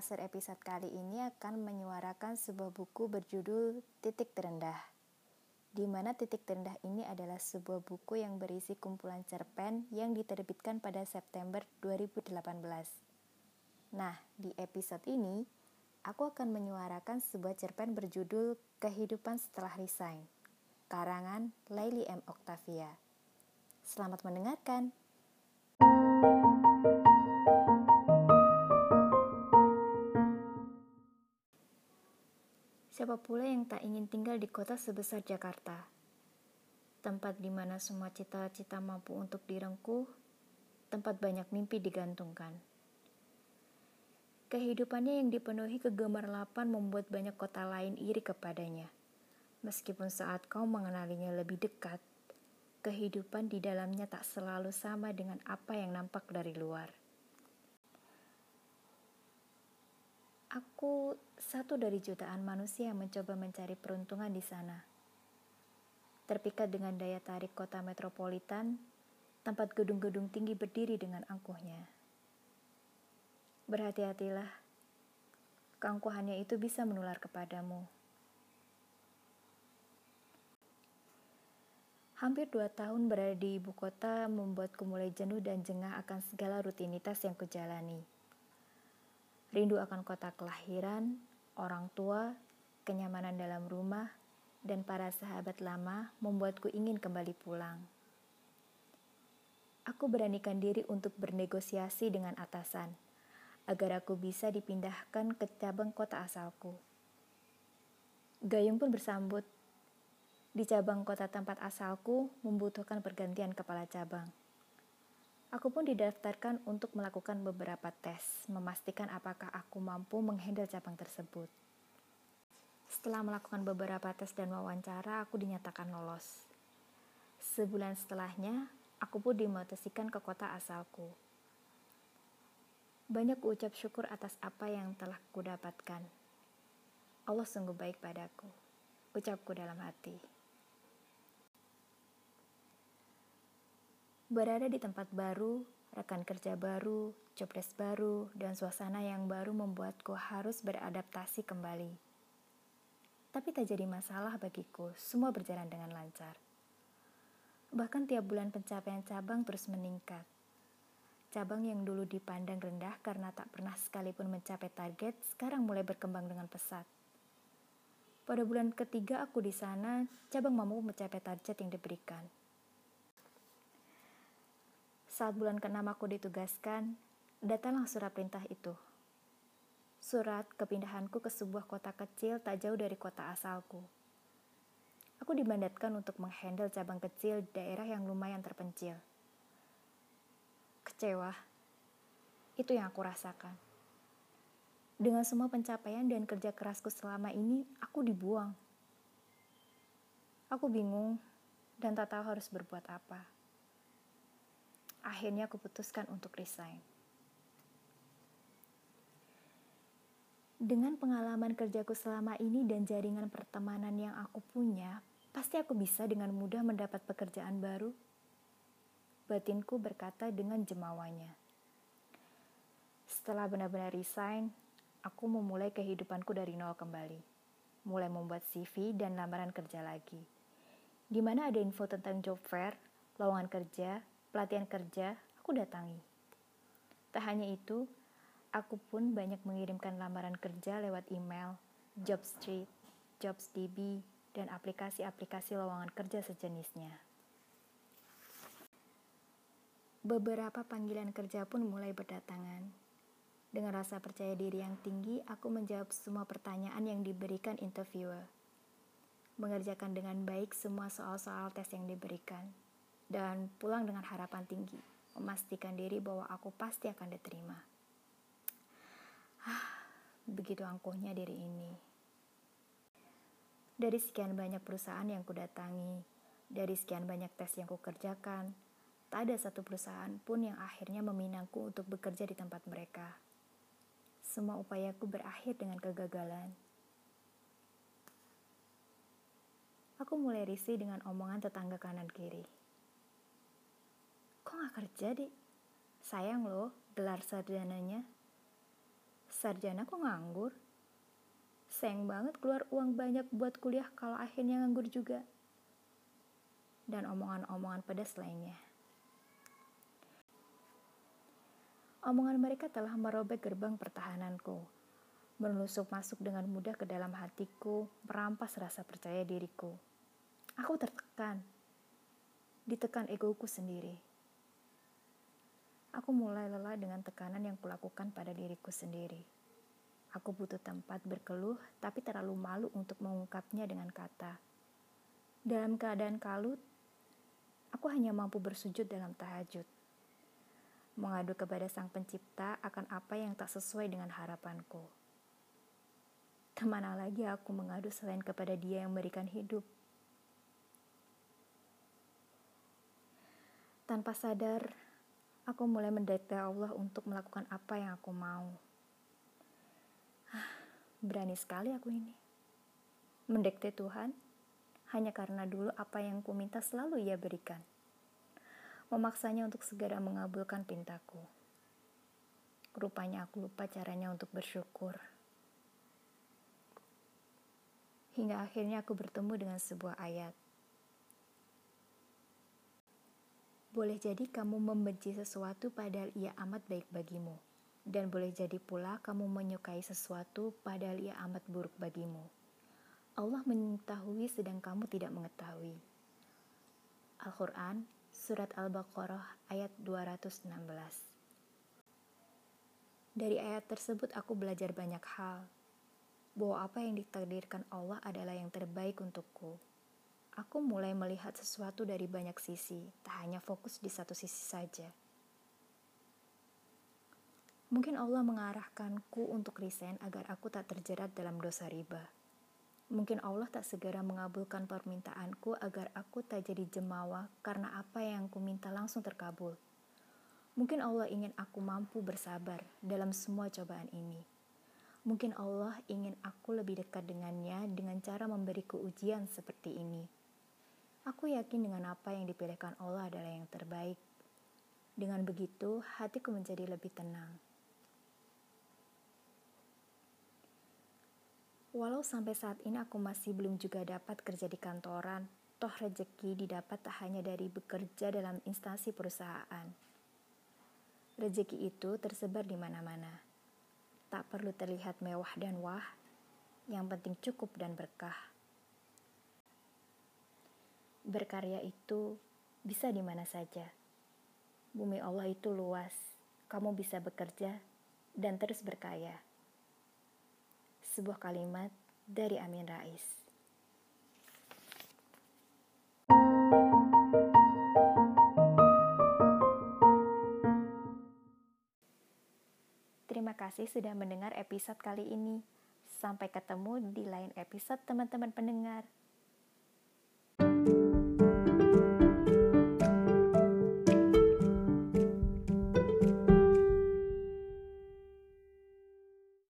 Aser episode kali ini akan menyuarakan sebuah buku berjudul Titik Terendah. Di mana Titik Terendah ini adalah sebuah buku yang berisi kumpulan cerpen yang diterbitkan pada September 2018. Nah, di episode ini, aku akan menyuarakan sebuah cerpen berjudul Kehidupan Setelah Resign, karangan Laili M. Octavia. Selamat mendengarkan. Siapa pula yang tak ingin tinggal di kota sebesar Jakarta? Tempat di mana semua cita-cita mampu untuk direngkuh, tempat banyak mimpi digantungkan. Kehidupannya yang dipenuhi kegemerlapan membuat banyak kota lain iri kepadanya. Meskipun saat kau mengenalinya lebih dekat, kehidupan di dalamnya tak selalu sama dengan apa yang nampak dari luar. Aku satu dari jutaan manusia yang mencoba mencari peruntungan di sana. Terpikat dengan daya tarik kota metropolitan, tempat gedung-gedung tinggi berdiri dengan angkuhnya. Berhati-hatilah, keangkuhannya itu bisa menular kepadamu. Hampir dua tahun berada di ibu kota membuatku mulai jenuh dan jengah akan segala rutinitas yang kujalani rindu akan kota kelahiran, orang tua, kenyamanan dalam rumah, dan para sahabat lama membuatku ingin kembali pulang. Aku beranikan diri untuk bernegosiasi dengan atasan agar aku bisa dipindahkan ke cabang kota asalku. Gayung pun bersambut. Di cabang kota tempat asalku membutuhkan pergantian kepala cabang. Aku pun didaftarkan untuk melakukan beberapa tes, memastikan apakah aku mampu menghandle cabang tersebut. Setelah melakukan beberapa tes dan wawancara, aku dinyatakan lolos. Sebulan setelahnya, aku pun dimutasikan ke kota asalku. Banyak ucap syukur atas apa yang telah kudapatkan. Allah sungguh baik padaku, ucapku dalam hati. Berada di tempat baru, rekan kerja baru, jobdesk baru, dan suasana yang baru membuatku harus beradaptasi kembali. Tapi tak jadi masalah bagiku, semua berjalan dengan lancar. Bahkan tiap bulan pencapaian cabang terus meningkat. Cabang yang dulu dipandang rendah karena tak pernah sekalipun mencapai target, sekarang mulai berkembang dengan pesat. Pada bulan ketiga aku di sana, cabang mampu mencapai target yang diberikan. Saat bulan ke-6 aku ditugaskan, datanglah surat perintah itu. Surat kepindahanku ke sebuah kota kecil tak jauh dari kota asalku. Aku dimandatkan untuk menghandle cabang kecil daerah yang lumayan terpencil. Kecewa, itu yang aku rasakan. Dengan semua pencapaian dan kerja kerasku selama ini, aku dibuang. Aku bingung dan tak tahu harus berbuat apa akhirnya aku putuskan untuk resign. Dengan pengalaman kerjaku selama ini dan jaringan pertemanan yang aku punya, pasti aku bisa dengan mudah mendapat pekerjaan baru. Batinku berkata dengan jemawanya. Setelah benar-benar resign, aku memulai kehidupanku dari nol kembali. Mulai membuat CV dan lamaran kerja lagi. Di mana ada info tentang job fair, lowongan kerja, pelatihan kerja, aku datangi. Tak hanya itu, aku pun banyak mengirimkan lamaran kerja lewat email, Jobstreet, JobsDB, dan aplikasi-aplikasi lowongan kerja sejenisnya. Beberapa panggilan kerja pun mulai berdatangan. Dengan rasa percaya diri yang tinggi, aku menjawab semua pertanyaan yang diberikan interviewer. Mengerjakan dengan baik semua soal-soal tes yang diberikan dan pulang dengan harapan tinggi, memastikan diri bahwa aku pasti akan diterima. Ah, begitu angkuhnya diri ini. Dari sekian banyak perusahaan yang kudatangi, dari sekian banyak tes yang kukerjakan, tak ada satu perusahaan pun yang akhirnya meminangku untuk bekerja di tempat mereka. Semua upayaku berakhir dengan kegagalan. Aku mulai risih dengan omongan tetangga kanan kiri kok gak kerja deh? Sayang loh, gelar sarjananya. sarjana kok nganggur? Sayang banget keluar uang banyak buat kuliah kalau akhirnya nganggur juga. Dan omongan-omongan pedas lainnya. Omongan mereka telah merobek gerbang pertahananku, menusuk masuk dengan mudah ke dalam hatiku, merampas rasa percaya diriku. Aku tertekan, ditekan egoku sendiri. Aku mulai lelah dengan tekanan yang kulakukan pada diriku sendiri. Aku butuh tempat berkeluh, tapi terlalu malu untuk mengungkapnya dengan kata. Dalam keadaan kalut, aku hanya mampu bersujud dalam tahajud mengadu kepada Sang Pencipta akan apa yang tak sesuai dengan harapanku. Ke mana lagi aku mengadu selain kepada Dia yang memberikan hidup? Tanpa sadar, aku mulai mendekati Allah untuk melakukan apa yang aku mau. Berani sekali aku ini. Mendekati Tuhan hanya karena dulu apa yang ku minta selalu ia berikan memaksanya untuk segera mengabulkan pintaku. Rupanya aku lupa caranya untuk bersyukur. Hingga akhirnya aku bertemu dengan sebuah ayat. Boleh jadi kamu membenci sesuatu padahal ia amat baik bagimu. Dan boleh jadi pula kamu menyukai sesuatu padahal ia amat buruk bagimu. Allah mengetahui sedang kamu tidak mengetahui. Al-Quran Surat Al-Baqarah ayat 216 Dari ayat tersebut aku belajar banyak hal, bahwa apa yang ditakdirkan Allah adalah yang terbaik untukku. Aku mulai melihat sesuatu dari banyak sisi, tak hanya fokus di satu sisi saja. Mungkin Allah mengarahkanku untuk resign agar aku tak terjerat dalam dosa riba Mungkin Allah tak segera mengabulkan permintaanku agar aku tak jadi jemawa karena apa yang ku minta langsung terkabul. Mungkin Allah ingin aku mampu bersabar dalam semua cobaan ini. Mungkin Allah ingin aku lebih dekat dengannya dengan cara memberiku ujian seperti ini. Aku yakin dengan apa yang dipilihkan Allah adalah yang terbaik. Dengan begitu, hatiku menjadi lebih tenang. Walau sampai saat ini aku masih belum juga dapat kerja di kantoran, toh rejeki didapat tak hanya dari bekerja dalam instansi perusahaan. Rejeki itu tersebar di mana-mana. Tak perlu terlihat mewah dan wah, yang penting cukup dan berkah. Berkarya itu bisa di mana saja. Bumi Allah itu luas, kamu bisa bekerja dan terus berkaya sebuah kalimat dari Amin Rais. Terima kasih sudah mendengar episode kali ini. Sampai ketemu di lain episode teman-teman pendengar.